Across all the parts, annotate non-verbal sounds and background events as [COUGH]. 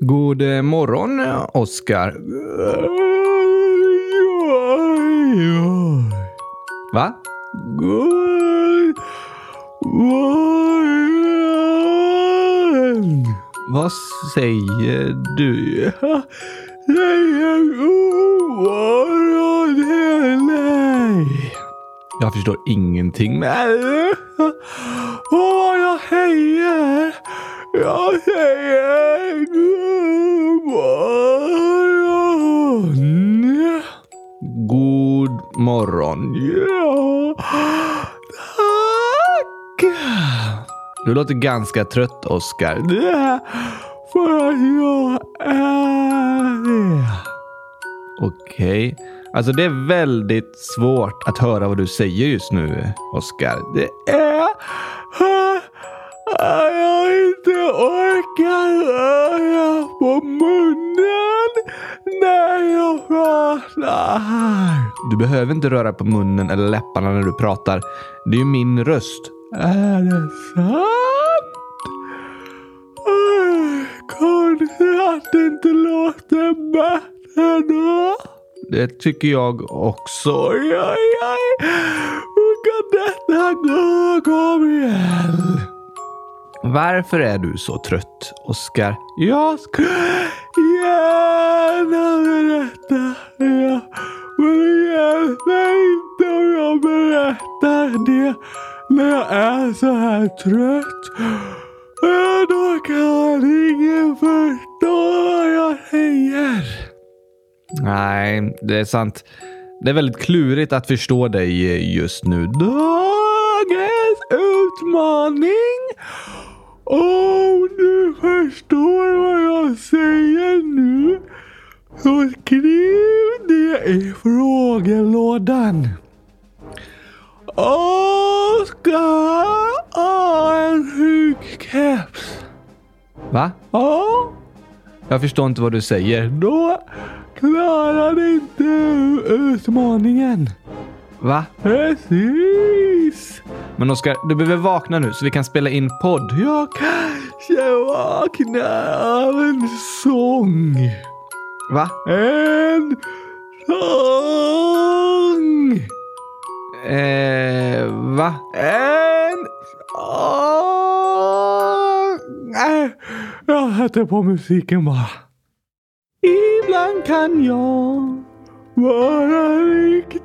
God eh, morgon, eh, Oskar. Va? God morgon. Vad säger du? Jag säger god morgon till dig. Jag förstår ingenting. Men... vad jag säger, jag säger morgon. Ja, tack. Du låter ganska trött, Oskar. Det är för att jag är det. Okej. Alltså, det är väldigt svårt att höra vad du säger just nu, Oskar. Det... är Jag jag inte orkar röra på munnen när jag pratar. Du behöver inte röra på munnen eller läpparna när du pratar. Det är ju min röst. Är det sant? Konstigt att det inte låter bättre då. Det tycker jag också. Oj, oj, oj. Hur kan detta gå? Kom igen. Varför är du så trött, Oskar? Jag ska gärna berätta det. Men det hjälper inte om jag berättar det när jag är så här trött. Ja, Då kan ingen förstå vad jag säger. Nej, det är sant. Det är väldigt klurigt att förstå dig just nu. Dagens utmaning. Om du förstår vad jag säger nu så skriv det i frågelådan. Oskar har en hugkeps. Va? Ja, Jag förstår inte vad du säger. då klarar du inte utmaningen. Va? Precis. Men Oskar, du behöver vakna nu så vi kan spela in podd. Jag kanske vaknar av en sång. Va? En sång. Eh, va? En sång. Nej, jag sätter på musiken bara. Ibland kan jag vara riktigt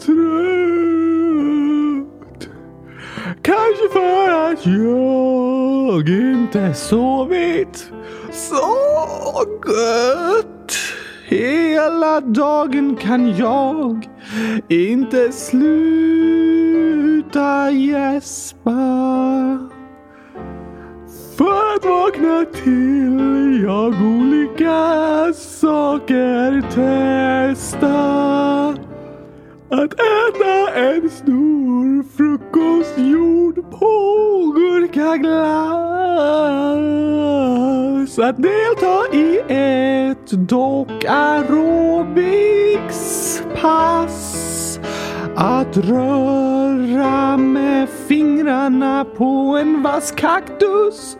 trött. Kanske för att jag inte sovit så gött. Hela dagen kan jag inte sluta gäspa. För att vakna till jag olika saker testa. Att äta en stor frukost gjord på gurkaglass. Att delta i ett dock aerobicspass. Att röra med fingrarna på en vass kaktus.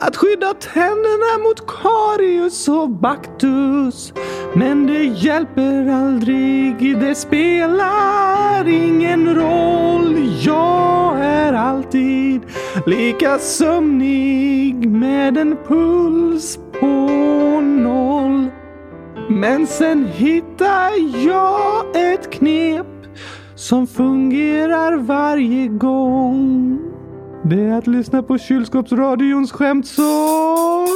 Att skydda tänderna mot karius och baktus. Men det hjälper aldrig, det spelar ingen roll. Jag är alltid lika sömnig med en puls på noll. Men sen hittar jag ett knep som fungerar varje gång. Det är att lyssna på kylskåpsradions skämtsång.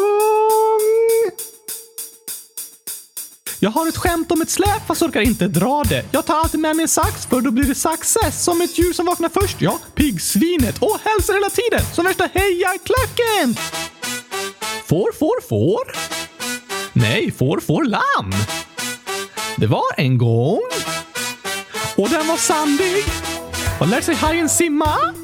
Jag har ett skämt om ett släp fast orkar inte dra det. Jag tar alltid med mig en sax för då blir det success. Som ett djur som vaknar först, ja, piggsvinet. Och hälsar hela tiden, som värsta hejarklacken. Får, får, får. Nej, får, får lamm. Det var en gång. Och den var sandig. Och lär sig hajen simma?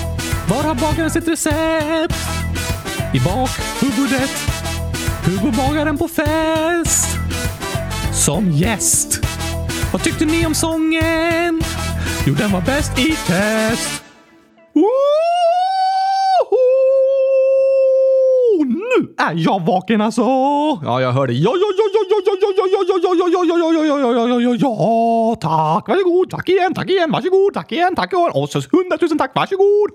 Var har bagaren sitt recept? I bakhuvudet. Hur bagaren på fest? Som gäst. Vad tyckte ni om sången? Jo, den var bäst i test. Nu är jag vaken alltså! Ja, jag hörde. Ja, ja, ja, ja, ja, ja, ja, ja, ja, ja, ja, ja, ja, ja, ja, ja, ja, ja, ja, tack, varsågod, tack igen, tack igen, varsågod, tack igen, tack igen, och så hundratusen tack, varsågod,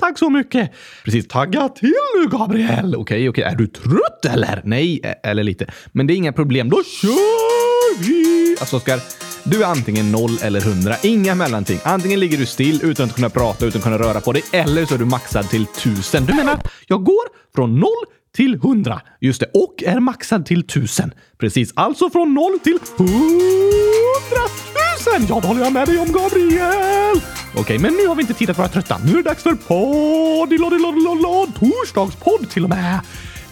tack så mycket. Precis, tagga till nu Gabriel. Okej, okej, är du trött eller? Nej, eller lite. Men det är inga problem, då kör vi! Alltså Oskar, du är antingen noll eller hundra, inga mellanting. Antingen ligger du still utan att kunna prata, utan att kunna röra på dig, eller så är du maxad till tusen. Du menar, jag går från noll till 100. Just det, och är maxad till 1000. Precis, alltså från 0 till 100 000! Ja, det håller jag med dig om, Gabriel! Okej, men nu har vi inte tid att vara trötta. Nu är det dags för podd, torsdagspodd till och med.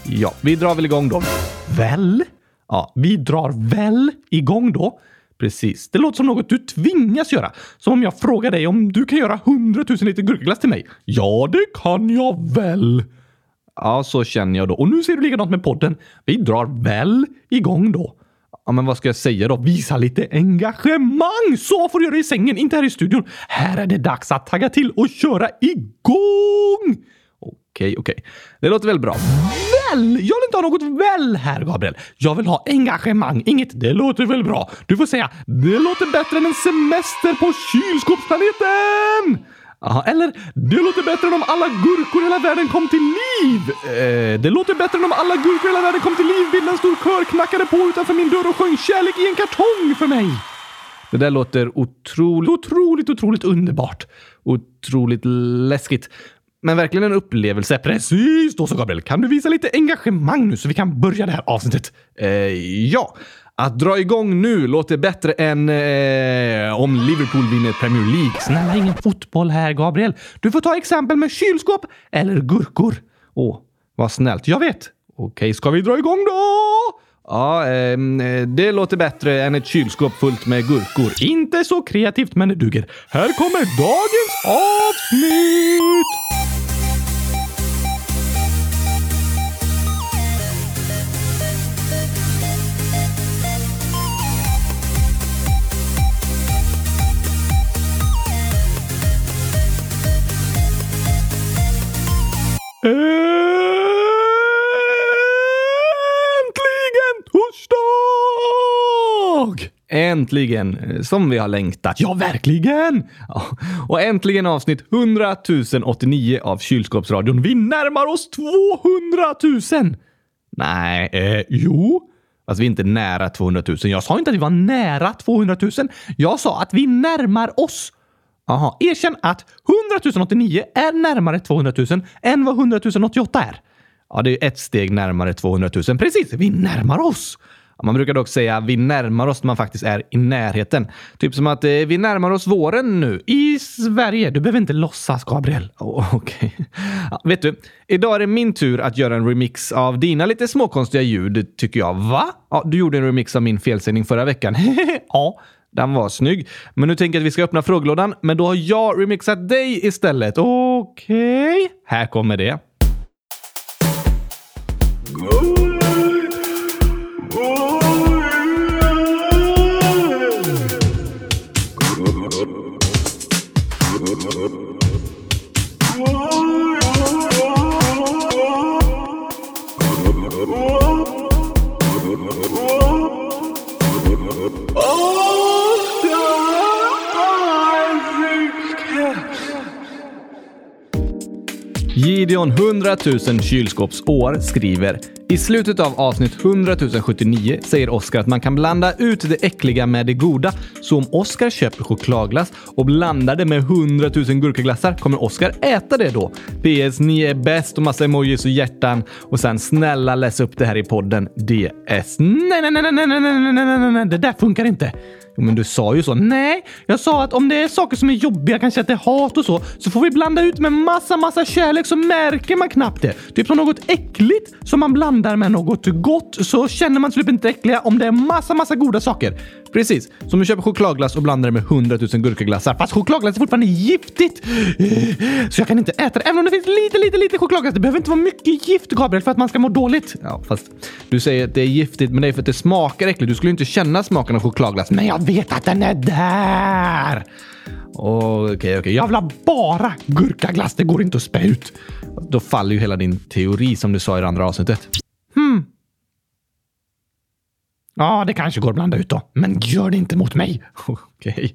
Ja, vi drar väl igång då. Väl? Ja, vi drar väl igång då. Precis. Det låter som något du tvingas göra. Som om jag frågar dig om du kan göra 100 000 liter gurkaglass till mig. Ja, det kan jag väl. Ja, så känner jag då. Och nu ser du likadant med podden. Vi drar väl igång då. Ja, men vad ska jag säga då? Visa lite engagemang! Så får du göra i sängen, inte här i studion. Här är det dags att tagga till och köra igång! Okej, okej. Det låter väl bra. Väl? Jag vill inte ha något väl här, Gabriel. Jag vill ha engagemang, inget det låter väl bra. Du får säga det låter bättre än en semester på kylskåpsplaneten! Aha, eller det låter bättre än om alla gurkor i hela världen kom till liv. Eh, det låter bättre än om alla gurkor i hela världen kom till liv. Bildade en stor kör, knackade på utanför min dörr och sjöng kärlek i en kartong för mig. Det där låter otroligt, otroligt, otroligt underbart. Otroligt läskigt. Men verkligen en upplevelse. Precis! Då så Gabriel, kan du visa lite engagemang nu så vi kan börja det här avsnittet? Eh, ja. Att dra igång nu låter bättre än eh, om Liverpool vinner Premier League. Snälla, ingen fotboll här, Gabriel. Du får ta exempel med kylskåp eller gurkor. Åh, vad snällt. Jag vet. Okej, ska vi dra igång då? Ja, eh, det låter bättre än ett kylskåp fullt med gurkor. Inte så kreativt, men det duger. Här kommer dagens avsnitt! Äntligen torsdag! Äntligen! Som vi har längtat. Ja, verkligen! Ja. Och äntligen avsnitt 100 089 av Kylskåpsradion. Vi närmar oss 200 000! Nej, eh, jo. Alltså vi är inte nära 200 000. Jag sa inte att vi var nära 200 000. Jag sa att vi närmar oss. Aha, erkänn att 100 089 är närmare 200 000 än vad 100 088 är. Ja, det är ett steg närmare 200 000. Precis, vi närmar oss. Man brukar dock säga vi närmar oss när man faktiskt är i närheten. Typ som att eh, vi närmar oss våren nu. I Sverige. Du behöver inte låtsas, Gabriel. Oh, [LAUGHS] Okej. Okay. Ja, vet du, idag är det min tur att göra en remix av dina lite småkonstiga ljud, tycker jag. Va? Ja, du gjorde en remix av min felsägning förra veckan. [LAUGHS] ja. Den var snygg. Men nu tänker jag att vi ska öppna frågelådan. Men då har jag remixat dig istället. Okej. Okay. Här kommer det. Gideon 100 000 kylskåpsår skriver i slutet av avsnitt 100 079 säger Oskar att man kan blanda ut det äckliga med det goda. Så om Oskar köper chokladglass och blandar det med 100 000 gurkaglassar, kommer Oskar äta det då? PS. Ni är bäst och massa emojis och hjärtan. Och sen snälla läs upp det här i podden. DS. Nej, nej, nej, nej, nej, nej, nej, nej, nej, det där funkar inte. Jo, men du sa ju så. Nej, jag sa att om det är saker som är jobbiga, kanske att det är hat och så, så får vi blanda ut med massa, massa kärlek så märker man knappt det. Typ som något äckligt som man blandar med något gott så känner man typ inte äckliga om det är massa, massa goda saker. Precis, som du köper chokladglass och blandar det med 100 000 gurkaglassar. Fast chokladglass är fortfarande giftigt! Så jag kan inte äta det, även om det finns lite, lite, lite chokladglass. Det behöver inte vara mycket gift, Gabriel, för att man ska må dåligt. Ja, fast du säger att det är giftigt, men det är för att det smakar äckligt. Du skulle inte känna smaken av chokladglass. Men jag vet att den är där! Okej, okej. Okay, okay. Jag vill ha bara gurkaglass. Det går inte att spä ut. Då faller ju hela din teori som du sa i det andra avsnittet. Ja, det kanske går att blanda ut då. Men gör det inte mot mig. [LAUGHS] Okej. Okay.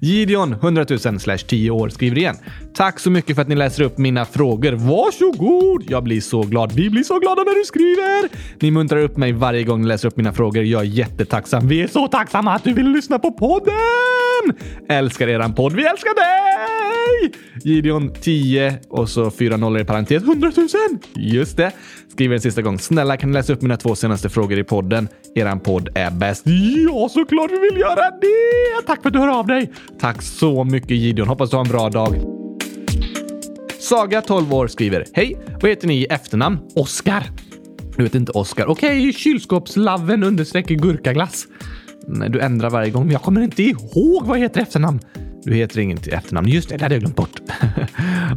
Gideon, 100 000 slash 10 år, skriver igen. Tack så mycket för att ni läser upp mina frågor. Varsågod! Jag blir så glad. Vi blir så glada när du skriver! Ni muntrar upp mig varje gång ni läser upp mina frågor. Jag är jättetacksam. Vi är så tacksamma att du vill lyssna på podden! Älskar eran podd. Vi älskar dig! Gideon 10 och så fyra nollor i parentes. 100 000! Just det. Skriver en sista gång. Snälla kan ni läsa upp mina två senaste frågor i podden? Eran podd är bäst. Ja, såklart vi vill göra det! Tack för att du hör av dig. Tack så mycket Gideon. Hoppas du har en bra dag. Saga, 12 år, skriver Hej! Vad heter ni i efternamn? Oskar. Du heter inte Oskar. Okej, okay, kylskåpslaven understreck gurkaglass. Nej, du ändrar varje gång, men jag kommer inte ihåg vad jag heter efternamn. Du heter inget efternamn. Just det, det hade jag glömt bort. [LAUGHS]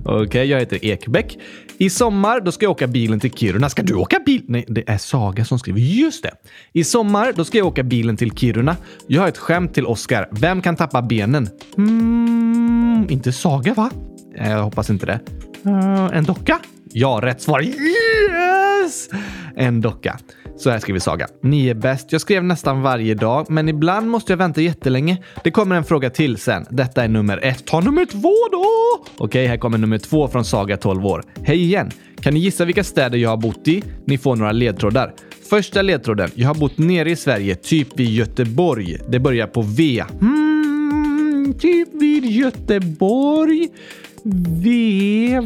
Okej, okay, jag heter Ekbäck. I sommar då ska jag åka bilen till Kiruna. Ska du åka bil? Nej, det är Saga som skriver. Just det. I sommar då ska jag åka bilen till Kiruna. Jag har ett skämt till Oskar. Vem kan tappa benen? Mm, inte Saga, va? Jag hoppas inte det. Uh, en docka? Ja, rätt svar. Yes! En docka. Så här skriver Saga. Ni är bäst. Jag skrev nästan varje dag, men ibland måste jag vänta jättelänge. Det kommer en fråga till sen. Detta är nummer ett. Ta nummer två då! Okej, här kommer nummer två från Saga 12 år. Hej igen! Kan ni gissa vilka städer jag har bott i? Ni får några ledtrådar. Första ledtråden. Jag har bott nere i Sverige, typ vid Göteborg. Det börjar på V. Mm, typ vid Göteborg. V...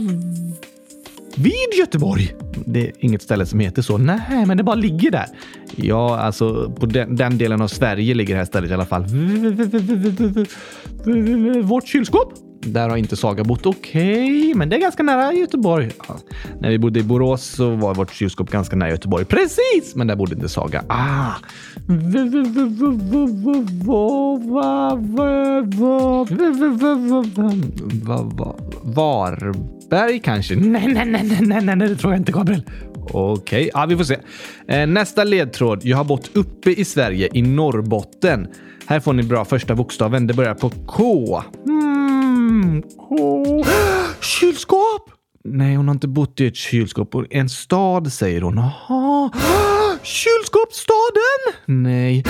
Vid Göteborg? Det är inget ställe som heter så. Nej, men det bara ligger där. Ja, alltså på den, den delen av Sverige ligger det här stället i alla fall. Vårt kylskåp? Där har inte Saga bott. Okej, okay, men det är ganska nära Göteborg. Ja. När vi bodde i Borås så var vårt kylskåp ganska nära Göteborg. Precis! Men där bodde inte Saga. Ah! Varberg kanske? Nej, nej, nej, nej, nej, det tror jag inte, Gabriel. Okej, okay. ja, vi får se. Nästa ledtråd. Jag har bott uppe i Sverige, i Norrbotten. Här får ni bra första bokstaven. Det börjar på K. Mm, K. Kylskåp! Nej, hon har inte bott i ett kylskåp. En stad säger hon. Aha. Kylskåpsstaden? Nej.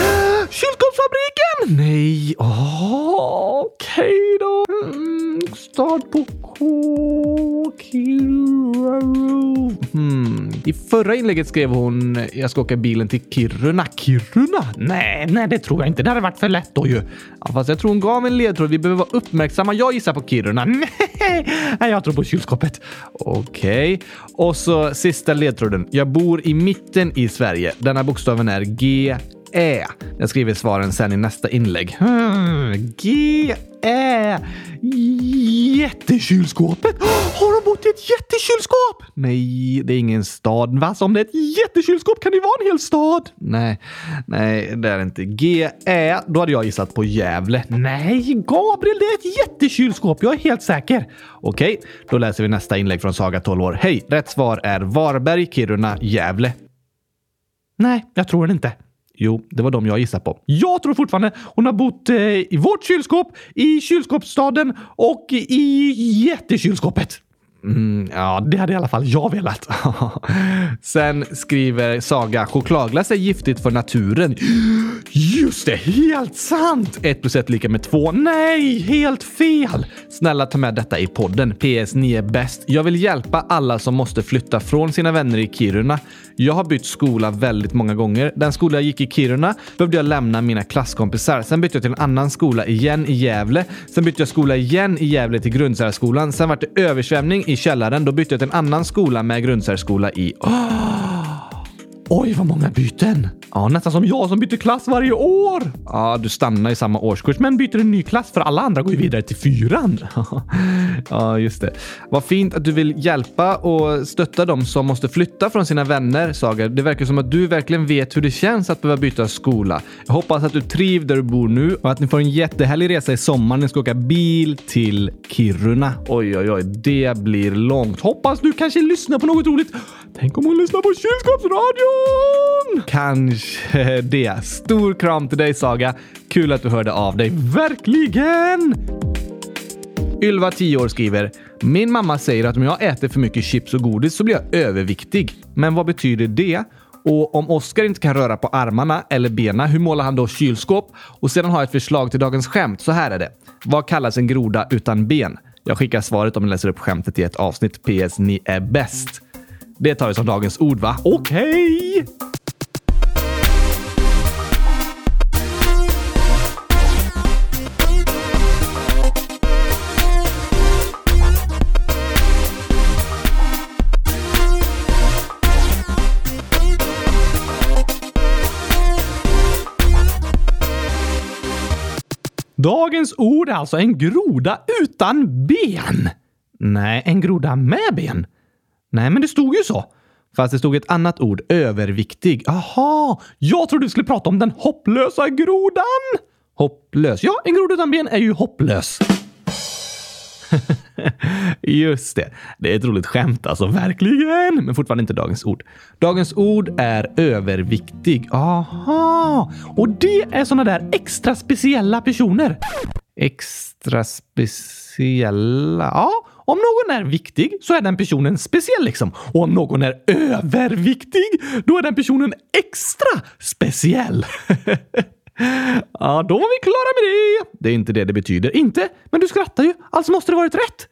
Kylskåpsfabriken? Nej. Ah, okej okay då. Mm, start på K. Kiruna. Hmm. I förra inlägget skrev hon jag ska åka bilen till Kiruna. Kiruna? Nej, nej, det tror jag inte. Det hade varit för lätt då ju. Ja, fast jag tror hon gav en ledtråd. Vi behöver vara uppmärksamma. Jag gissar på Kiruna. [LAUGHS] Nej, jag tror på kylskåpet. Okej. Okay. Och så sista ledtråden. Jag bor i mitten i Sverige. Denna bokstaven är G Ä. Jag skriver svaren sen i nästa inlägg. Hmm, G, Ä. Jättekylskåpet! Har de bott i ett jättekylskåp? Nej, det är ingen stad. Va? Så Om det är ett jättekylskåp kan det ju vara en hel stad. Nej, nej, det är det inte. G, Ä. Då hade jag gissat på Gävle. Nej, Gabriel, det är ett jättekylskåp. Jag är helt säker. Okej, då läser vi nästa inlägg från Saga 12 år. Hej! Rätt svar är Varberg, Kiruna, Gävle. Nej, jag tror det inte. Jo, det var de jag gissade på. Jag tror fortfarande hon har bott eh, i vårt kylskåp, i kylskåpsstaden och i jättekylskåpet. Mm, ja, det hade i alla fall jag velat. [LAUGHS] Sen skriver Saga chokladglass är giftigt för naturen. Just det, helt sant! 1 plus 1 lika med 2. Nej, helt fel! Snälla ta med detta i podden. PS, ni är bäst. Jag vill hjälpa alla som måste flytta från sina vänner i Kiruna. Jag har bytt skola väldigt många gånger. Den skola jag gick i Kiruna behövde jag lämna mina klasskompisar. Sen bytte jag till en annan skola igen i Gävle. Sen bytte jag skola igen i Gävle till grundsärskolan. Sen var det översvämning i källaren. Då bytte jag till en annan skola med grundsärskola i. Oh! [GASPS] Oj, vad många byten! Ja, nästan som jag som byter klass varje år. Ja, du stannar i samma årskurs men byter en ny klass för alla andra går ju vidare till fyran. [LAUGHS] ja, just det. Vad fint att du vill hjälpa och stötta dem som måste flytta från sina vänner, Saga. Det verkar som att du verkligen vet hur det känns att behöva byta skola. Jag hoppas att du trivs där du bor nu och att ni får en jättehärlig resa i sommar. när Ni ska åka bil till Kiruna. Oj, oj, oj, det blir långt. Hoppas du kanske lyssnar på något roligt. Tänk om hon lyssnar på kylskåpsradion? Kanske det. Stor kram till dig Saga. Kul att du hörde av dig. Verkligen! Ylva, 10 år, skriver “Min mamma säger att om jag äter för mycket chips och godis så blir jag överviktig. Men vad betyder det? Och om Oskar inte kan röra på armarna eller benen, hur målar han då kylskåp? Och sedan har jag ett förslag till dagens skämt. Så här är det. Vad kallas en groda utan ben? Jag skickar svaret om ni läser upp skämtet i ett avsnitt. PS. Ni är bäst. Det tar vi som dagens ord, va? Okej! Okay. Dagens ord är alltså en groda utan ben. Nej, en groda med ben. Nej, men det stod ju så. Fast det stod ett annat ord, överviktig. Aha, jag trodde du skulle prata om den hopplösa grodan. Hopplös? Ja, en groda utan ben är ju hopplös. [LAUGHS] Just det. Det är ett roligt skämt alltså, verkligen. Men fortfarande inte dagens ord. Dagens ord är överviktig. Aha, och det är såna där extra speciella personer. Extra speciella? Ja, om någon är viktig så är den personen speciell liksom. Och om någon är överviktig, då är den personen extra speciell. [LAUGHS] ja, då var vi klara med det. Det är inte det det betyder. Inte? Men du skrattar ju. Alltså måste det varit rätt.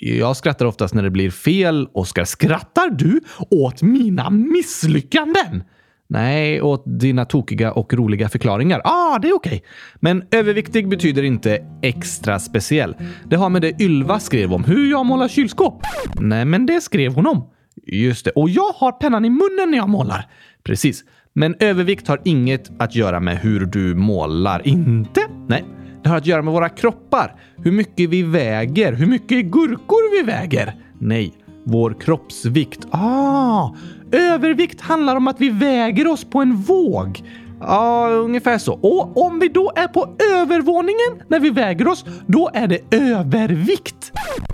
Jag skrattar oftast när det blir fel. Oskar, skrattar du åt mina misslyckanden? Nej, åt dina tokiga och roliga förklaringar. Ah, det är okej. Okay. Men överviktig betyder inte extra speciell. Det har med det Ylva skrev om, hur jag målar kylskåp. Nej, men det skrev hon om. Just det. Och jag har pennan i munnen när jag målar. Precis. Men övervikt har inget att göra med hur du målar. Inte? Nej. Det har att göra med våra kroppar. Hur mycket vi väger. Hur mycket gurkor vi väger. Nej, vår kroppsvikt. Ah! Övervikt handlar om att vi väger oss på en våg. Ja, ungefär så. Och om vi då är på övervåningen när vi väger oss, då är det övervikt.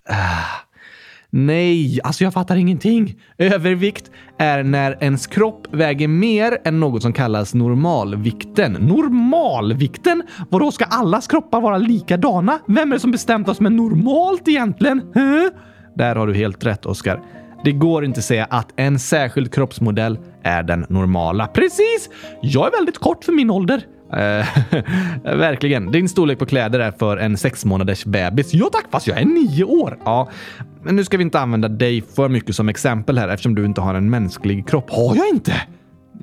Ah. Nej, alltså jag fattar ingenting. Övervikt är när ens kropp väger mer än något som kallas normalvikten. Normalvikten? Vadå, ska allas kroppar vara likadana? Vem är det som bestämt vad som är normalt egentligen? Huh? Där har du helt rätt, Oskar. Det går inte att säga att en särskild kroppsmodell är den normala. Precis! Jag är väldigt kort för min ålder. Eh, [LAUGHS] verkligen. Din storlek på kläder är för en sex månaders bebis. Ja tack, fast jag är nio år. Ja, men nu ska vi inte använda dig för mycket som exempel här eftersom du inte har en mänsklig kropp. Har jag inte?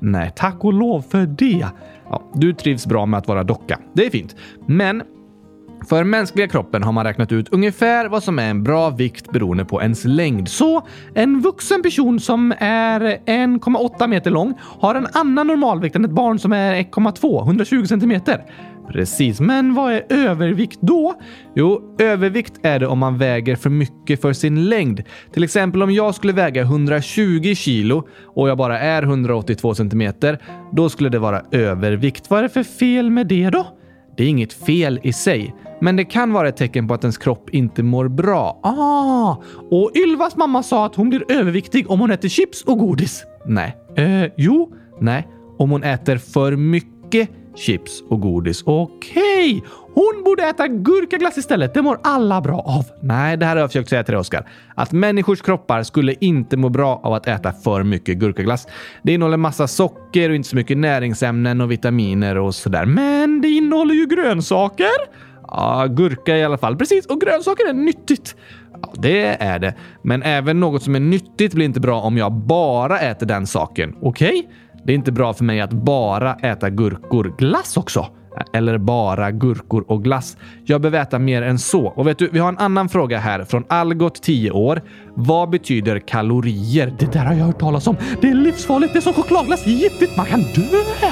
Nej, tack och lov för det. Ja, du trivs bra med att vara docka. Det är fint. Men för mänskliga kroppen har man räknat ut ungefär vad som är en bra vikt beroende på ens längd. Så en vuxen person som är 1,8 meter lång har en annan normalvikt än ett barn som är 1,2, 120 centimeter. Precis, men vad är övervikt då? Jo, övervikt är det om man väger för mycket för sin längd. Till exempel om jag skulle väga 120 kilo och jag bara är 182 centimeter, då skulle det vara övervikt. Vad är det för fel med det då? Det är inget fel i sig, men det kan vara ett tecken på att ens kropp inte mår bra. Ah, och Ylvas mamma sa att hon blir överviktig om hon äter chips och godis. Nej. Eh, jo. Nej. Om hon äter för mycket chips och godis. Okej, okay. hon borde äta gurkaglass istället. Det mår alla bra av. Nej, det här har jag försökt säga till dig, Oskar. Att människors kroppar skulle inte må bra av att äta för mycket gurkaglass. Det innehåller massa socker och inte så mycket näringsämnen och vitaminer och sådär. Men det innehåller ju grönsaker. Ja, gurka i alla fall. Precis, och grönsaker är nyttigt. Ja, det är det. Men även något som är nyttigt blir inte bra om jag bara äter den saken. Okej? Okay? Det är inte bra för mig att bara äta gurkor. Glass också? Eller bara gurkor och glass. Jag behöver äta mer än så. Och vet du, vi har en annan fråga här från Algot 10 år. Vad betyder kalorier? Det där har jag hört talas om. Det är livsfarligt. Det är som chokladglass. Giftigt. Man kan dö.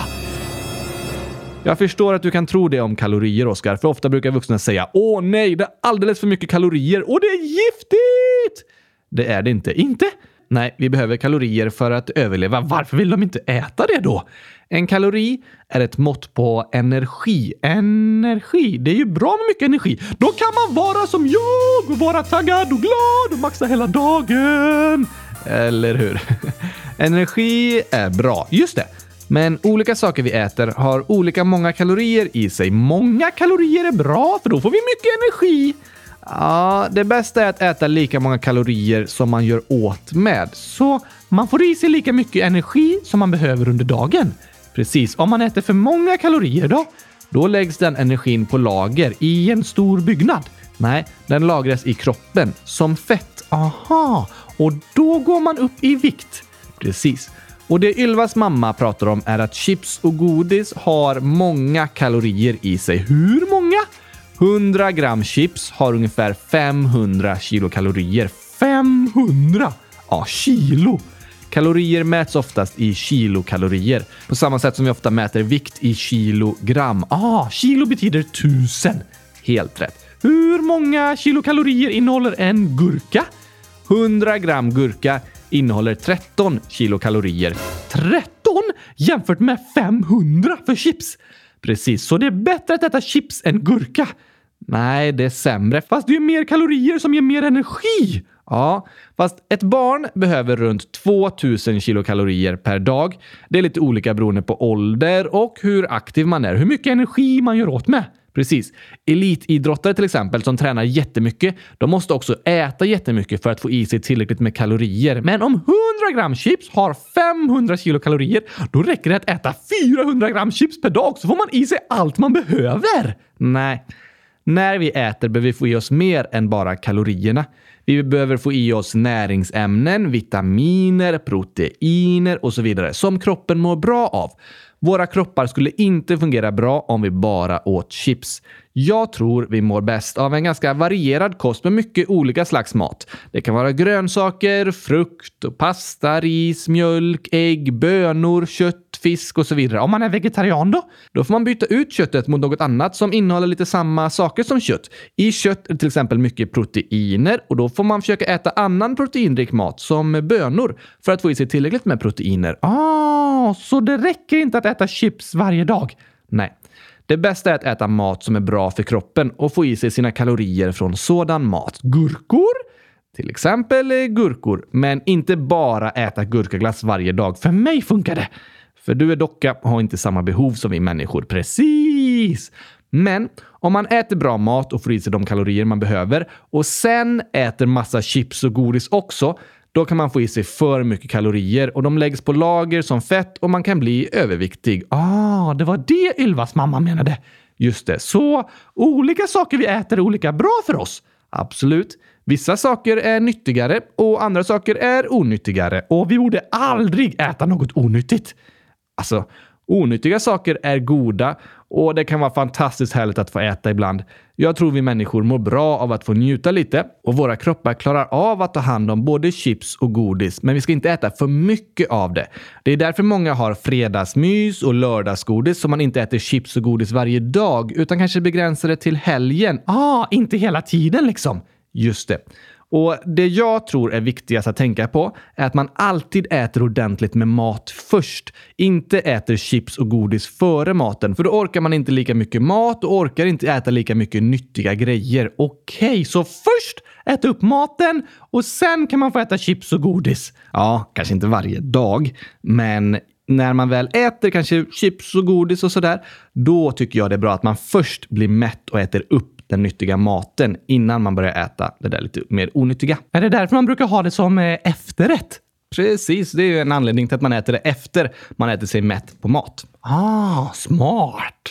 Jag förstår att du kan tro det om kalorier, Oskar, för ofta brukar vuxna säga “Åh nej, det är alldeles för mycket kalorier och det är giftigt!” Det är det inte. Inte? Nej, vi behöver kalorier för att överleva. Varför vill de inte äta det då? En kalori är ett mått på energi. Energi? Det är ju bra med mycket energi. Då kan man vara som jag och vara taggad och glad och maxa hela dagen. Eller hur? [LAUGHS] energi är bra. Just det. Men olika saker vi äter har olika många kalorier i sig. Många kalorier är bra, för då får vi mycket energi. Ja, det bästa är att äta lika många kalorier som man gör åt med. Så man får i sig lika mycket energi som man behöver under dagen. Precis, om man äter för många kalorier då? Då läggs den energin på lager i en stor byggnad. Nej, den lagras i kroppen som fett. Aha, och då går man upp i vikt. Precis. Och det Ylvas mamma pratar om är att chips och godis har många kalorier i sig. Hur många? 100 gram chips har ungefär 500 kilokalorier. 500? Ja, kilo! Kalorier mäts oftast i kilokalorier. På samma sätt som vi ofta mäter vikt i kilogram. Ah, kilo betyder tusen. Helt rätt. Hur många kilokalorier innehåller en gurka? 100 gram gurka innehåller 13 kilokalorier. 13 jämfört med 500 för chips! Precis, så det är bättre att äta chips än gurka. Nej, det är sämre. Fast det är mer kalorier som ger mer energi. Ja, fast ett barn behöver runt 2000 kilokalorier per dag. Det är lite olika beroende på ålder och hur aktiv man är, hur mycket energi man gör åt med. Precis. Elitidrottare till exempel som tränar jättemycket, de måste också äta jättemycket för att få i sig tillräckligt med kalorier. Men om 100 gram chips har 500 kilokalorier, då räcker det att äta 400 gram chips per dag så får man i sig allt man behöver. Nej. När vi äter behöver vi få i oss mer än bara kalorierna. Vi behöver få i oss näringsämnen, vitaminer, proteiner och så vidare som kroppen mår bra av. Våra kroppar skulle inte fungera bra om vi bara åt chips. Jag tror vi mår bäst av en ganska varierad kost med mycket olika slags mat. Det kan vara grönsaker, frukt, pasta, ris, mjölk, ägg, bönor, kött, fisk och så vidare. Om man är vegetarian då? Då får man byta ut köttet mot något annat som innehåller lite samma saker som kött. I kött är det till exempel mycket proteiner och då får man försöka äta annan proteinrik mat som bönor för att få i sig tillräckligt med proteiner. Ah, så det räcker inte att äta chips varje dag? Nej. Det bästa är att äta mat som är bra för kroppen och få i sig sina kalorier från sådan mat. Gurkor? Till exempel gurkor, men inte bara äta gurkaglass varje dag. För mig funkar det. För du är docka och har inte samma behov som vi människor. Precis! Men om man äter bra mat och får i sig de kalorier man behöver och sen äter massa chips och godis också, Då kan man få i sig för mycket kalorier och de läggs på lager som fett och man kan bli överviktig. Ah, det var det Ylvas mamma menade. Just det. Så olika saker vi äter är olika bra för oss? Absolut. Vissa saker är nyttigare och andra saker är onyttigare. Och vi borde aldrig äta något onyttigt. Alltså, onyttiga saker är goda och det kan vara fantastiskt härligt att få äta ibland. Jag tror vi människor mår bra av att få njuta lite och våra kroppar klarar av att ta hand om både chips och godis, men vi ska inte äta för mycket av det. Det är därför många har fredagsmys och lördagsgodis så man inte äter chips och godis varje dag utan kanske begränsar det till helgen. Ah, inte hela tiden liksom. Just det. Och Det jag tror är viktigast att tänka på är att man alltid äter ordentligt med mat först. Inte äter chips och godis före maten, för då orkar man inte lika mycket mat och orkar inte äta lika mycket nyttiga grejer. Okej, okay, så först äta upp maten och sen kan man få äta chips och godis? Ja, kanske inte varje dag, men när man väl äter kanske chips och godis och sådär, då tycker jag det är bra att man först blir mätt och äter upp den nyttiga maten innan man börjar äta det där lite mer onyttiga. Är det därför man brukar ha det som eh, efterrätt? Precis, det är ju en anledning till att man äter det efter man äter sig mätt på mat. Ah, smart!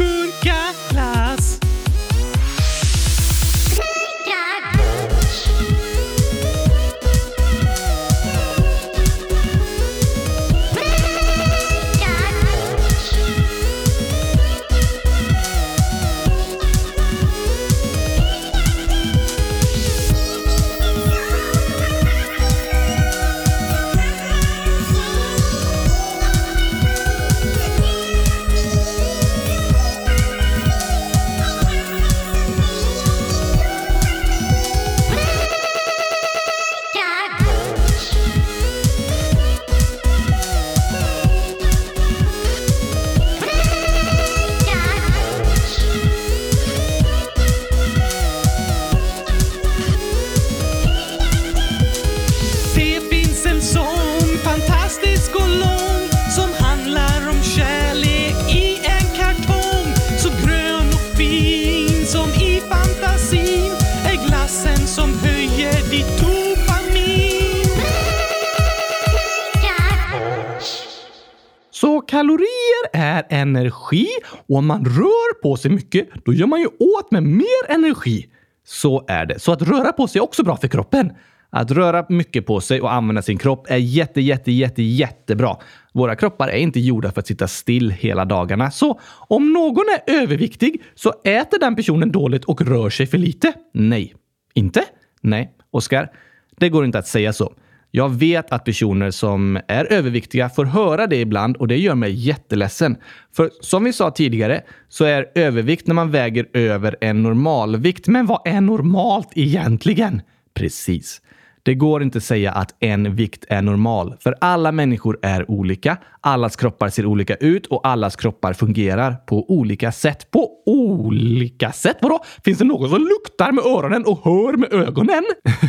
Gurkaglass. kalorier energi och om man rör på sig mycket, då gör man ju åt med mer energi. Så är det. Så att röra på sig är också bra för kroppen. Att röra mycket på sig och använda sin kropp är jätte, jätte, jätte, jättebra. Våra kroppar är inte gjorda för att sitta still hela dagarna. Så om någon är överviktig så äter den personen dåligt och rör sig för lite? Nej. Inte? Nej. Oskar, det går inte att säga så. Jag vet att personer som är överviktiga får höra det ibland och det gör mig jätteledsen. För som vi sa tidigare så är övervikt när man väger över en normalvikt. Men vad är normalt egentligen? Precis. Det går inte att säga att en vikt är normal, för alla människor är olika. Allas kroppar ser olika ut och allas kroppar fungerar på olika sätt. På olika sätt? Vadå? Finns det någon som luktar med öronen och hör med ögonen?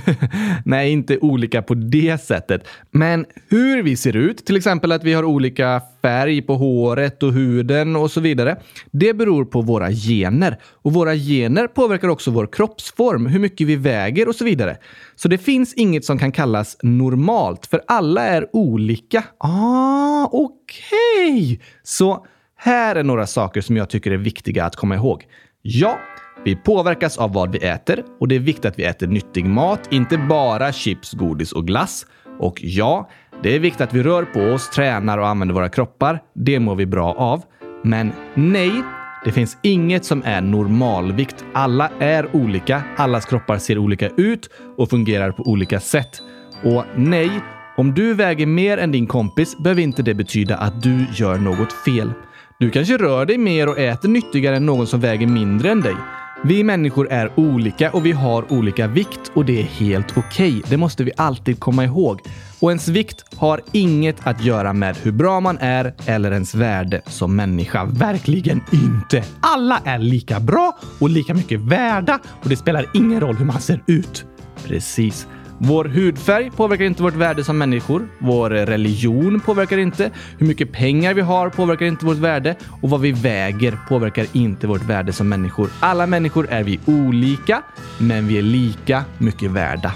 [LAUGHS] Nej, inte olika på det sättet. Men hur vi ser ut, till exempel att vi har olika färg på håret och huden och så vidare. Det beror på våra gener och våra gener påverkar också vår kroppsform, hur mycket vi väger och så vidare. Så det finns inget som kan kallas normalt, för alla är olika. Ah, okej! Okay. Så här är några saker som jag tycker är viktiga att komma ihåg. Ja, vi påverkas av vad vi äter och det är viktigt att vi äter nyttig mat, inte bara chips, godis och glass. Och ja, det är viktigt att vi rör på oss, tränar och använder våra kroppar. Det mår vi bra av. Men nej, det finns inget som är normalvikt. Alla är olika, allas kroppar ser olika ut och fungerar på olika sätt. Och nej, om du väger mer än din kompis behöver inte det betyda att du gör något fel. Du kanske rör dig mer och äter nyttigare än någon som väger mindre än dig. Vi människor är olika och vi har olika vikt och det är helt okej. Okay. Det måste vi alltid komma ihåg. Och ens vikt har inget att göra med hur bra man är eller ens värde som människa. Verkligen inte! Alla är lika bra och lika mycket värda och det spelar ingen roll hur man ser ut. Precis. Vår hudfärg påverkar inte vårt värde som människor. Vår religion påverkar inte. Hur mycket pengar vi har påverkar inte vårt värde. Och vad vi väger påverkar inte vårt värde som människor. Alla människor är vi olika, men vi är lika mycket värda.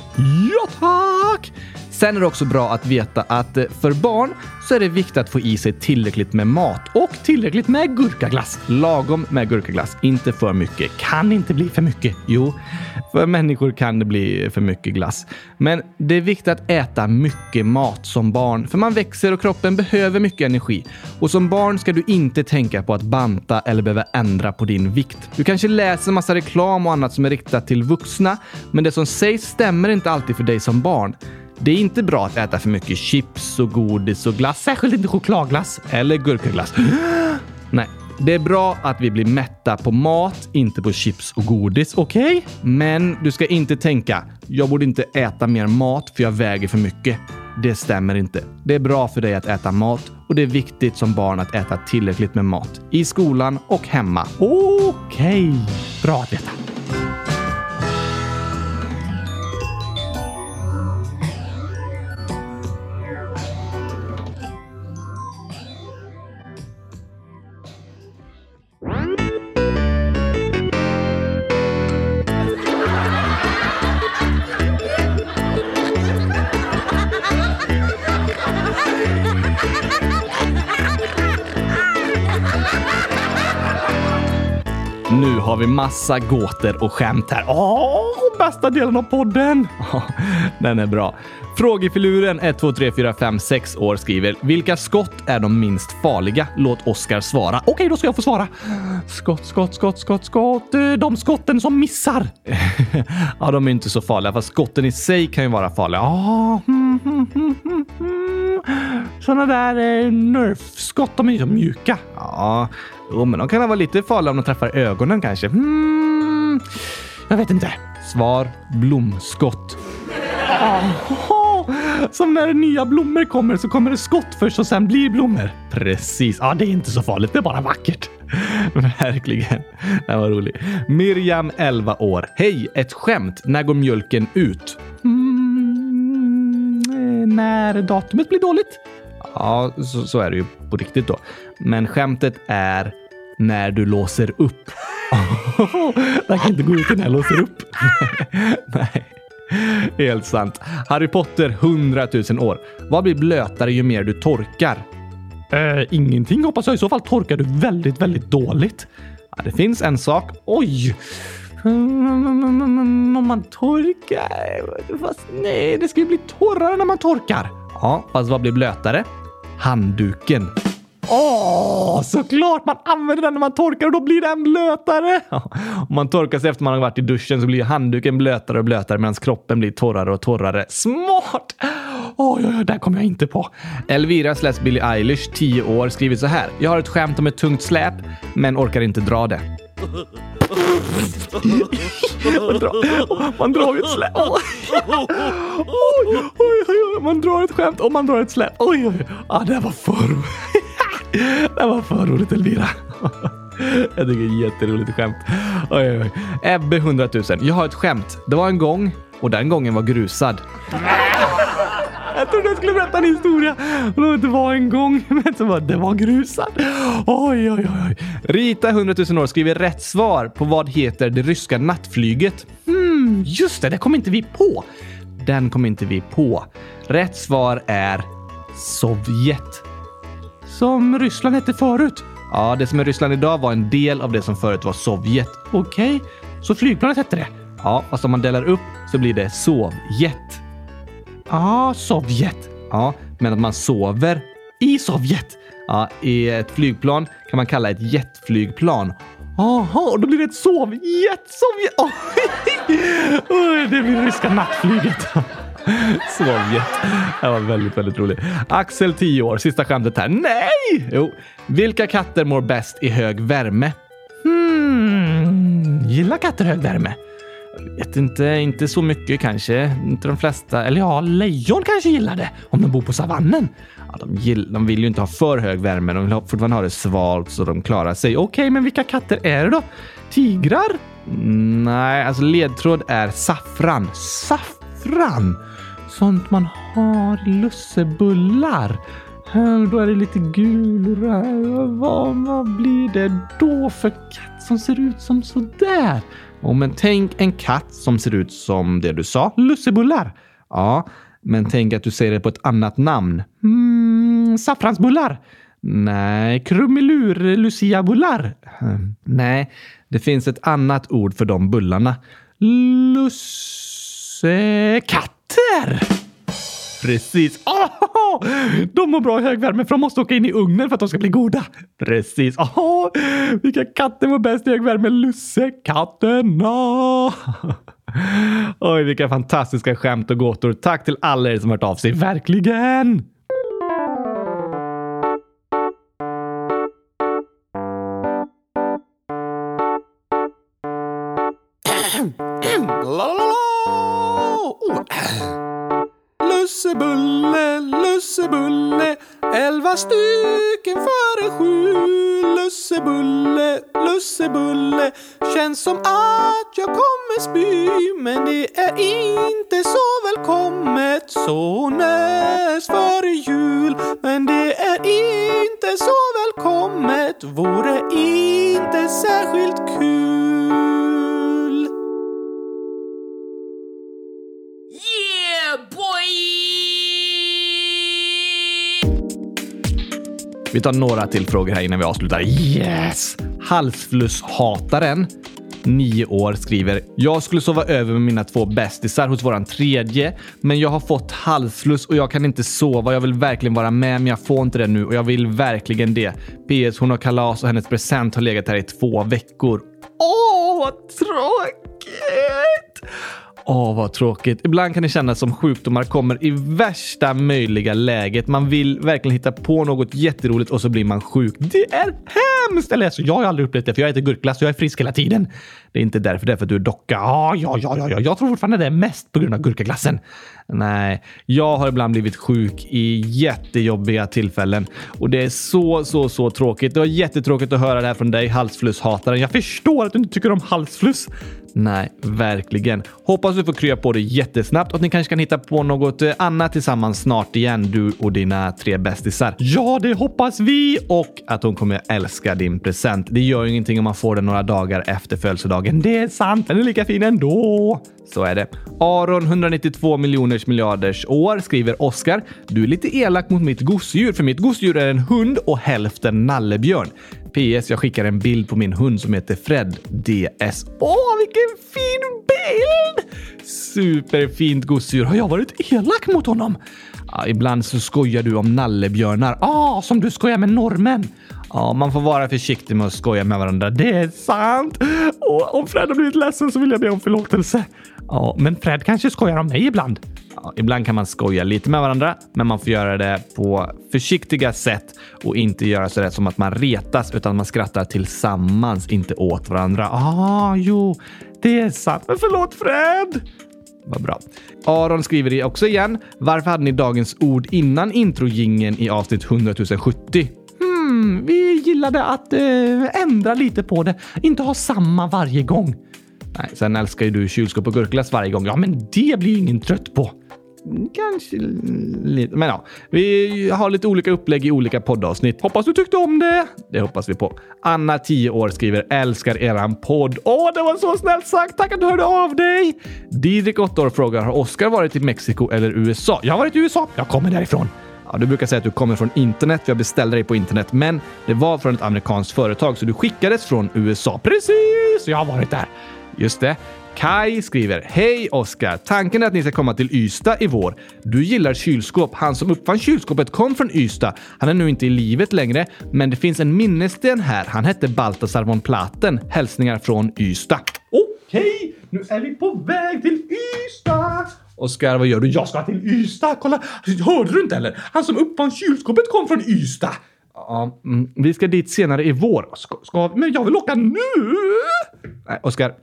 Ja, tack! Sen är det också bra att veta att eh, för barn så är det viktigt att få i sig tillräckligt med mat och tillräckligt med gurkaglass. Lagom med gurkaglass, inte för mycket. Kan inte bli för mycket. Jo, för människor kan det bli för mycket glass. Men det är viktigt att äta mycket mat som barn, för man växer och kroppen behöver mycket energi. Och som barn ska du inte tänka på att banta eller behöva ändra på din vikt. Du kanske läser massa reklam och annat som är riktat till vuxna, men det som sägs stämmer inte alltid för dig som barn. Det är inte bra att äta för mycket chips och godis och glass, särskilt inte chokladglass eller gurkaglass. [GASPS] Nej, det är bra att vi blir mätta på mat, inte på chips och godis. Okej? Okay? Men du ska inte tänka, jag borde inte äta mer mat för jag väger för mycket. Det stämmer inte. Det är bra för dig att äta mat och det är viktigt som barn att äta tillräckligt med mat. I skolan och hemma. Okej, okay. bra att veta. Har vi massa gåtor och skämt här. Åh, bästa delen av podden! Den är bra. Frågefiluren 1, 2, 3, 4, 5, 6 år skriver Vilka skott är de minst farliga? Låt Oskar svara. Okej, då ska jag få svara. Skott, skott, skott, skott, skott. Eh, de skotten som missar. [LAUGHS] ja, de är inte så farliga, fast skotten i sig kan ju vara farliga. Ah, mm, mm, mm, Såna där eh, nerf-skott, de är ju så mjuka. Ja, Jo, men de kan vara lite farliga om de träffar ögonen kanske. Hmm, jag vet inte. Svar blomskott. Som när nya blommor kommer så kommer det skott först och sen blir blommor. Precis. Ja, det är inte så farligt. Det är bara vackert. [LAUGHS] Verkligen. Den var rolig. Miriam, 11 år. Hej! Ett skämt. När går mjölken ut? Mm, när datumet blir dåligt. Ja, så, så är det ju på riktigt då. Men skämtet är när du låser upp. [LAUGHS] jag kan inte gå ut när jag låser upp. [LAUGHS] Nej. Helt sant. Harry Potter 100 000 år. Vad blir blötare ju mer du torkar? Eh, ingenting hoppas jag. I så fall torkar du väldigt, väldigt dåligt. Ja, det finns en sak. Oj! Mm, om man torkar... Fast nej, det ska ju bli torrare när man torkar. Ja, fast vad blir blötare? Handduken. Åh, såklart! Man använder den när man torkar och då blir den blötare. Om man torkar sig efter man har varit i duschen så blir handduken blötare och blötare medan kroppen blir torrare och torrare. Smart! Oj, oj, oj, där kom jag inte på. Elvira slash Billie Eilish, 10 år, skriver så här. Jag har ett skämt om ett tungt släp, men orkar inte dra det. Man, drar, man drar ett släp. Oj, oj, oj, man drar ett skämt och man drar ett släp. Oj, oj, ah, det var för [LAUGHS] Det var för roligt Elvira. [LAUGHS] Jag tycker det är jätteroligt skämt. Oj, oj, oj. Ebbe 100 000. Jag har ett skämt. Det var en gång och den gången var grusad. Jag trodde jag skulle berätta en historia. Det var en gång, [LAUGHS] men så var det var grusad. Oj, oj, oj. Rita 100 000 år skriver rätt svar på vad heter det ryska nattflyget. Hmm, just det, det kom inte vi på. Den kom inte vi på. Rätt svar är Sovjet. Som Ryssland hette förut? Ja, det som är Ryssland idag var en del av det som förut var Sovjet. Okej, okay. så flygplanet hette det? Ja, fast om man delar upp så blir det Sovjet. Ja, ah, Sovjet. Ja, men att man sover i Sovjet. Ja, i ett flygplan kan man kalla ett jetflygplan. Jaha, då blir det ett sovjet, Sovjet. Oh, det blir ryska nattflyget. Sovjet. Det var väldigt, väldigt roligt. Axel, 10 år. Sista skämtet här. Nej! Jo. Vilka katter mår bäst i hög värme? Hmm. Gillar katter hög värme? Vet inte, inte så mycket kanske. Inte de flesta. Eller ja, lejon kanske gillar det om de bor på savannen. Ja, de, gill, de vill ju inte ha för hög värme. De vill fortfarande ha det svalt så de klarar sig. Okej, okay, men vilka katter är det då? Tigrar? Nej, alltså ledtråd är saffran. Saffran? Sånt man har i lussebullar. Då är det lite gulröd. Vad, vad blir det då för katt som ser ut som sådär? Oh, men tänk en katt som ser ut som det du sa. Lussebullar. Ja, men tänk att du säger det på ett annat namn. Mm, saffransbullar. Nej. Krumelur luciabullar. Mm, nej, det finns ett annat ord för de bullarna. Lussekatter! Precis. Oh, de mår bra i hög värme för de måste åka in i ugnen för att de ska bli goda. Precis. Oh, vilka katter mår bäst i hög värme? Lussekatterna! Oj, vilka fantastiska skämt och gåtor. Tack till alla er som hört av sig. Verkligen! Stycken före sju. Lussebulle, Lussebulle, känns som att jag kommer spy. Men det är inte så välkommet så näst före jul. Men det är inte så välkommet, vore inte särskilt kul. Vi tar några till frågor här innan vi avslutar. Yes! Halsflusshataren, 9 år, skriver “Jag skulle sova över med mina två bästisar hos våran tredje, men jag har fått halsfluss och jag kan inte sova. Jag vill verkligen vara med, men jag får inte det nu och jag vill verkligen det. PS. Hon har kalas och hennes present har legat här i två veckor. Åh, vad tråkigt! Åh, vad tråkigt. Ibland kan det kännas som sjukdomar kommer i värsta möjliga läget. Man vill verkligen hitta på något jätteroligt och så blir man sjuk. Det är hemskt! Eller alltså, jag har aldrig upplevt det för jag äter gurkglass och jag är frisk hela tiden. Det är inte därför, det är för att du är docka. Ja, ja, ja, ja, jag tror fortfarande det är mest på grund av gurkaglassen. Nej, jag har ibland blivit sjuk i jättejobbiga tillfällen och det är så, så, så tråkigt. Det var jättetråkigt att höra det här från dig, halsflusshataren. Jag förstår att du inte tycker om halsfluss. Nej, verkligen. Hoppas du får krya på dig jättesnabbt och att ni kanske kan hitta på något eh, annat tillsammans snart igen, du och dina tre bästisar. Ja, det hoppas vi! Och att hon kommer älska din present. Det gör ju ingenting om man får den några dagar efter födelsedagen. Det är sant, den är lika fin ändå. Så är det. Aron 192 miljoners miljarders år skriver Oskar. Du är lite elak mot mitt gosedjur, för mitt gosedjur är en hund och hälften nallebjörn. PS. Jag skickar en bild på min hund som heter Fred DS. Åh, vilken fin bild! Superfint gosedjur. Har jag varit elak mot honom? Ja, ibland så skojar du om nallebjörnar. Ah, som du skojar med normen. Ja, man får vara försiktig med att skoja med varandra. Det är sant. Och om Fred har blivit ledsen så vill jag be om förlåtelse. Ja, men Fred kanske skojar om mig ibland. Ja, ibland kan man skoja lite med varandra, men man får göra det på försiktiga sätt och inte göra så som att man retas, utan man skrattar tillsammans, inte åt varandra. Ah, jo, det är sant. Men förlåt Fred! Vad bra. Aron skriver det också igen. Varför hade ni dagens ord innan introjingen i avsnitt 100 070? Hmm, vi gillade att eh, ändra lite på det. Inte ha samma varje gång. Nej, sen älskar ju du kylskåp och gurkglass varje gång. Ja, men det blir ju ingen trött på. Kanske lite, men ja. Vi har lite olika upplägg i olika poddavsnitt. Hoppas du tyckte om det. Det hoppas vi på. Anna, 10 år, skriver älskar eran podd. Åh, det var så snällt sagt. Tack att du hörde av dig. Didrik, 8 år, frågar har Oskar varit i Mexiko eller USA? Jag har varit i USA. Jag kommer därifrån. Ja, du brukar säga att du kommer från internet. Jag beställde dig på internet, men det var från ett amerikanskt företag, så du skickades från USA. Precis! Jag har varit där. Just det. Kai skriver Hej Oskar! Tanken är att ni ska komma till Ystad i vår. Du gillar kylskåp. Han som uppfann kylskåpet kom från Ystad. Han är nu inte i livet längre, men det finns en minnessten här. Han hette Baltasar von Platen. Hälsningar från Ystad. Okej, nu är vi på väg till Ystad! Oskar, vad gör du? Jag ska till Ystad! Kolla! Hörde du inte eller? Han som uppfann kylskåpet kom från Ystad! Ja, mm, vi ska dit senare i vår. Ska, ska, men jag vill åka nu! Nej, Oskar.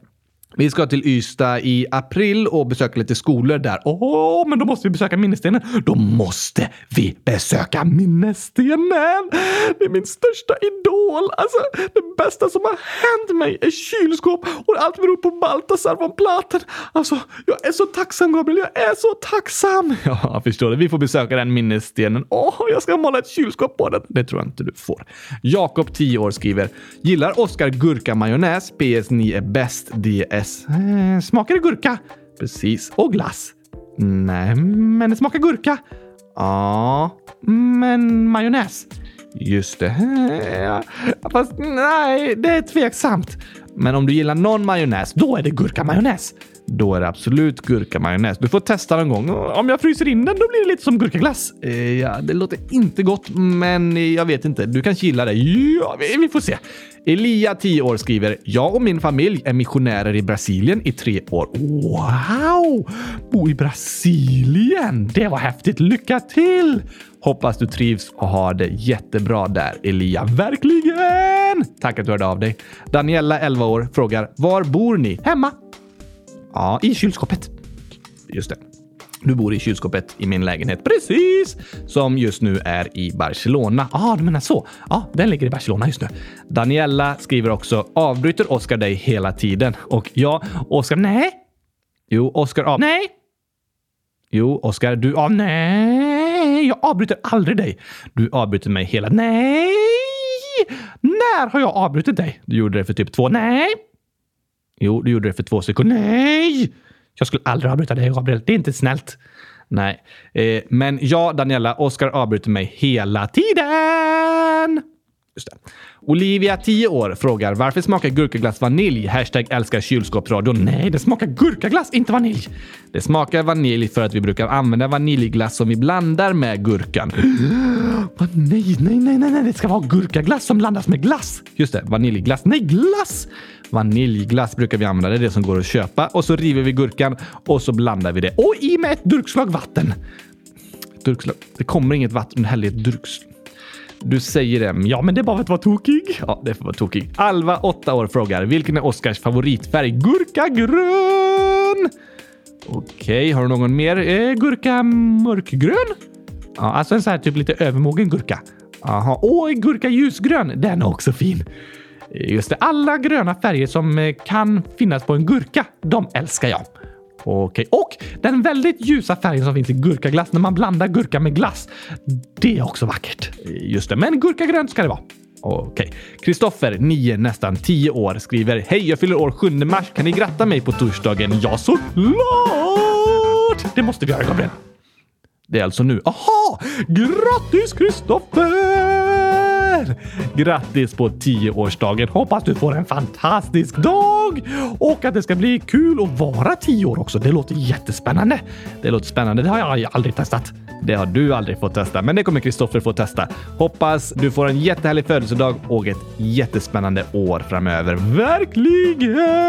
Vi ska till Ystad i april och besöka lite skolor där. Åh, men då måste vi besöka minnesstenen. Då måste vi besöka minnesstenen! Det är min största idol. Alltså, det bästa som har hänt mig är kylskåp och allt beror på Baltasar von Platen. Alltså, jag är så tacksam Gabriel. Jag är så tacksam. [LAUGHS] Ja, jag förstår det. Vi får besöka den minnesstenen. Åh, jag ska måla ett kylskåp på den. Det tror jag inte du får. Jakob, 10 år, skriver. Gillar Oskar gurkamajonnäs? PS. Ni är bäst. DS. Eh, smakar det gurka? Precis. Och glass? Nej, men det smakar gurka. Ja, men majonnäs? Just det. Fast nej, det är tveksamt. Men om du gillar någon majonnäs, då är det gurkamajonnäs. Då är det absolut gurkamajonnäs. Du får testa någon gång. Om jag fryser in den, då blir det lite som gurkaglass. Eh, ja, det låter inte gott, men jag vet inte. Du kanske gillar det. Ja, vi, vi får se. Elia, 10 år, skriver “Jag och min familj är missionärer i Brasilien i tre år.” Wow! Bo i Brasilien! Det var häftigt. Lycka till! Hoppas du trivs och har det jättebra där, Elia. Verkligen! Tack att du hörde av dig. Daniela, 11 år, frågar “Var bor ni?” Hemma. Ja, i kylskåpet. Just det. Du bor i kylskåpet i min lägenhet precis som just nu är i Barcelona. Ja, ah, du menar så. Ja, ah, den ligger i Barcelona just nu. Daniella skriver också avbryter Oskar dig hela tiden? Och ja, Oskar, nej. Jo, Oskar av... Nej. Jo, Oskar, du av... Nej, jag avbryter aldrig dig. Du avbryter mig hela... Nej! När har jag avbrutit dig? Du gjorde det för typ två... Nej! Jo, du gjorde det för två sekunder. Nej! Jag skulle aldrig avbryta dig, Gabriel. Det är inte snällt. Nej, eh, men ja, Daniela, Oskar avbryter mig hela tiden. Just det. Olivia, 10 år, frågar varför smakar gurkaglass vanilj? Hashtag älskar kylskåpsradion. Nej, det smakar gurkaglass, inte vanilj. Det smakar vanilj för att vi brukar använda vaniljglass som vi blandar med gurkan. [GASPS] nej, nej, nej, nej, nej, det ska vara gurkaglass som blandas med glass. Just det, vaniljglass. Nej, glass! Vaniljglass brukar vi använda. Det är det som går att köpa. Och så river vi gurkan och så blandar vi det. Och i med ett durkslag vatten. Durkslag. Det kommer inget vatten, häller ett durkslag. Du säger det. Ja, men det är bara för att vara tokig. Ja, det får vara tokig. Alva, 8 år, frågar vilken är Oskars favoritfärg? Gurkagrön! Okej, okay, har du någon mer? Eh, gurka mörkgrön? Ja, alltså en sån här typ lite övermogen gurka. Jaha, åh, gurka ljusgrön. Den är också fin. Just det, alla gröna färger som eh, kan finnas på en gurka, de älskar jag. Okej, och den väldigt ljusa färgen som finns i gurkaglass när man blandar gurka med glass. Det är också vackert. Just det, men gurkagrönt ska det vara. Okej. Kristoffer, 9, nästan 10 år, skriver Hej, jag fyller år 7 mars. Kan ni gratta mig på torsdagen? Ja, såklart! Det måste vi göra, Gabriel. Det är alltså nu. Aha! Grattis Kristoffer! Grattis på 10-årsdagen. Hoppas du får en fantastisk dag och att det ska bli kul att vara 10 år också. Det låter jättespännande. Det låter spännande. Det har jag aldrig testat. Det har du aldrig fått testa, men det kommer Kristoffer få testa. Hoppas du får en jättehärlig födelsedag och ett jättespännande år framöver. Verkligen!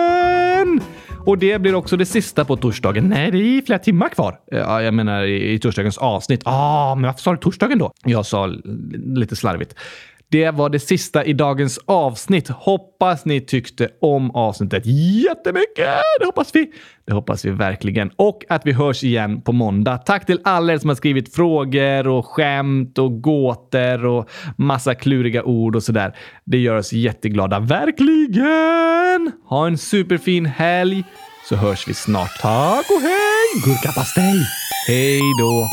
Och det blir också det sista på torsdagen. Nej, det är flera timmar kvar. Ja, jag menar i, i torsdagens avsnitt. Ah, men varför sa du torsdagen då? Jag sa lite slarvigt. Det var det sista i dagens avsnitt. Hoppas ni tyckte om avsnittet jättemycket. Det hoppas vi. Det hoppas vi verkligen. Och att vi hörs igen på måndag. Tack till alla er som har skrivit frågor och skämt och gåtor och massa kluriga ord och sådär. Det gör oss jätteglada. Verkligen! Ha en superfin helg så hörs vi snart. Tack och hej! Gurkapastej! Hej då!